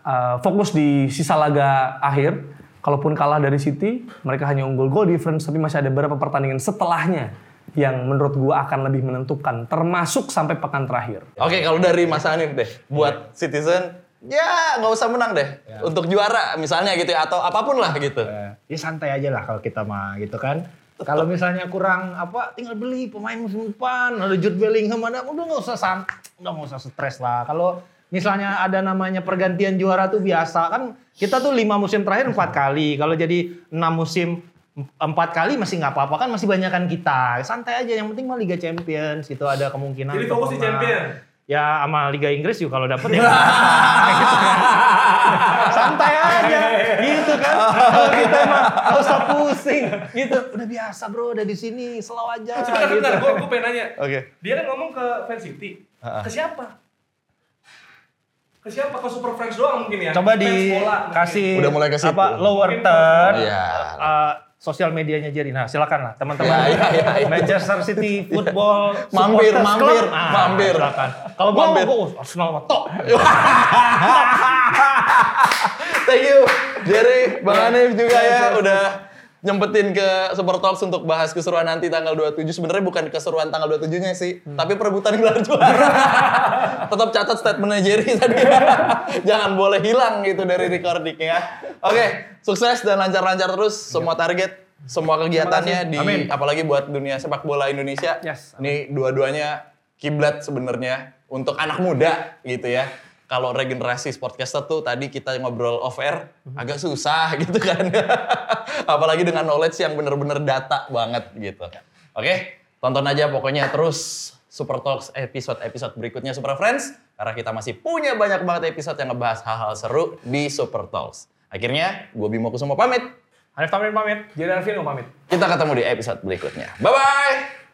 eh, fokus di sisa laga akhir. Kalaupun kalah dari City, mereka hanya unggul goal difference, tapi masih ada beberapa pertandingan setelahnya yang menurut gua akan lebih menentukan, termasuk sampai pekan terakhir. Oke, kalau dari Mas Hanif deh, buat Citizen, ya nggak usah menang deh. Untuk juara misalnya gitu ya, atau apa pun lah gitu. Ya santai aja lah kalau kita mah gitu kan. Kalau misalnya kurang apa, tinggal beli pemain musim depan, ada Jude Bellingham ada, udah nggak usah san, udah nggak usah stres lah. Kalau misalnya ada namanya pergantian juara tuh biasa kan, kita tuh lima musim terakhir empat kali, kalau jadi enam musim empat kali masih nggak apa-apa kan masih banyakan kita. Santai aja yang penting mah Liga Champions gitu ada kemungkinan. Jadi fokus di menang. champion. Ya sama Liga Inggris juga kalau dapet ya. gitu kan. Santai aja gitu kan. Kalau kita mah nggak usah pusing gitu. Udah biasa bro, udah di sini slow aja. Sebentar, gitu. sebentar, gue gue pengen nanya. Oke. Dia kan ngomong ke fans City. Ke siapa? Ke siapa? Ke Super Friends doang mungkin ya? Coba bola mungkin. dikasih Udah mulai ke situ. apa lower third Iya. uh, sosial medianya jadi nah silakan lah teman-teman Ya, ya, ya, ya. Manchester City Football Mampir, mampir, Club. Nah, mampir. silakan kalau gua Mampir. mau gua Arsenal mah tok Thank you Jerry, Bang Hanif juga ya udah nyempetin ke Super Talks untuk bahas keseruan nanti tanggal 27. Sebenarnya bukan keseruan tanggal 27-nya sih, tapi perebutan gelar juara. Tetap catat statementnya Jerry tadi. Jangan boleh hilang gitu dari recordingnya. Oke, sukses dan lancar-lancar terus semua target, semua kegiatannya di Amin. apalagi buat dunia sepak bola Indonesia. Yes. Ini dua-duanya kiblat sebenarnya untuk anak muda gitu ya. Kalau regenerasi sportcaster tuh tadi kita ngobrol off air agak susah gitu kan. Apalagi dengan knowledge yang bener-bener data banget gitu. Oke, tonton aja pokoknya terus Super Talks episode-episode berikutnya Super Friends. Karena kita masih punya banyak banget episode yang ngebahas hal-hal seru di Super Talks. Akhirnya, gue Bimo Kusumo pamit. Hanif Tamrin pamit Jadi Arvino pamit. Kita ketemu di episode berikutnya. Bye-bye!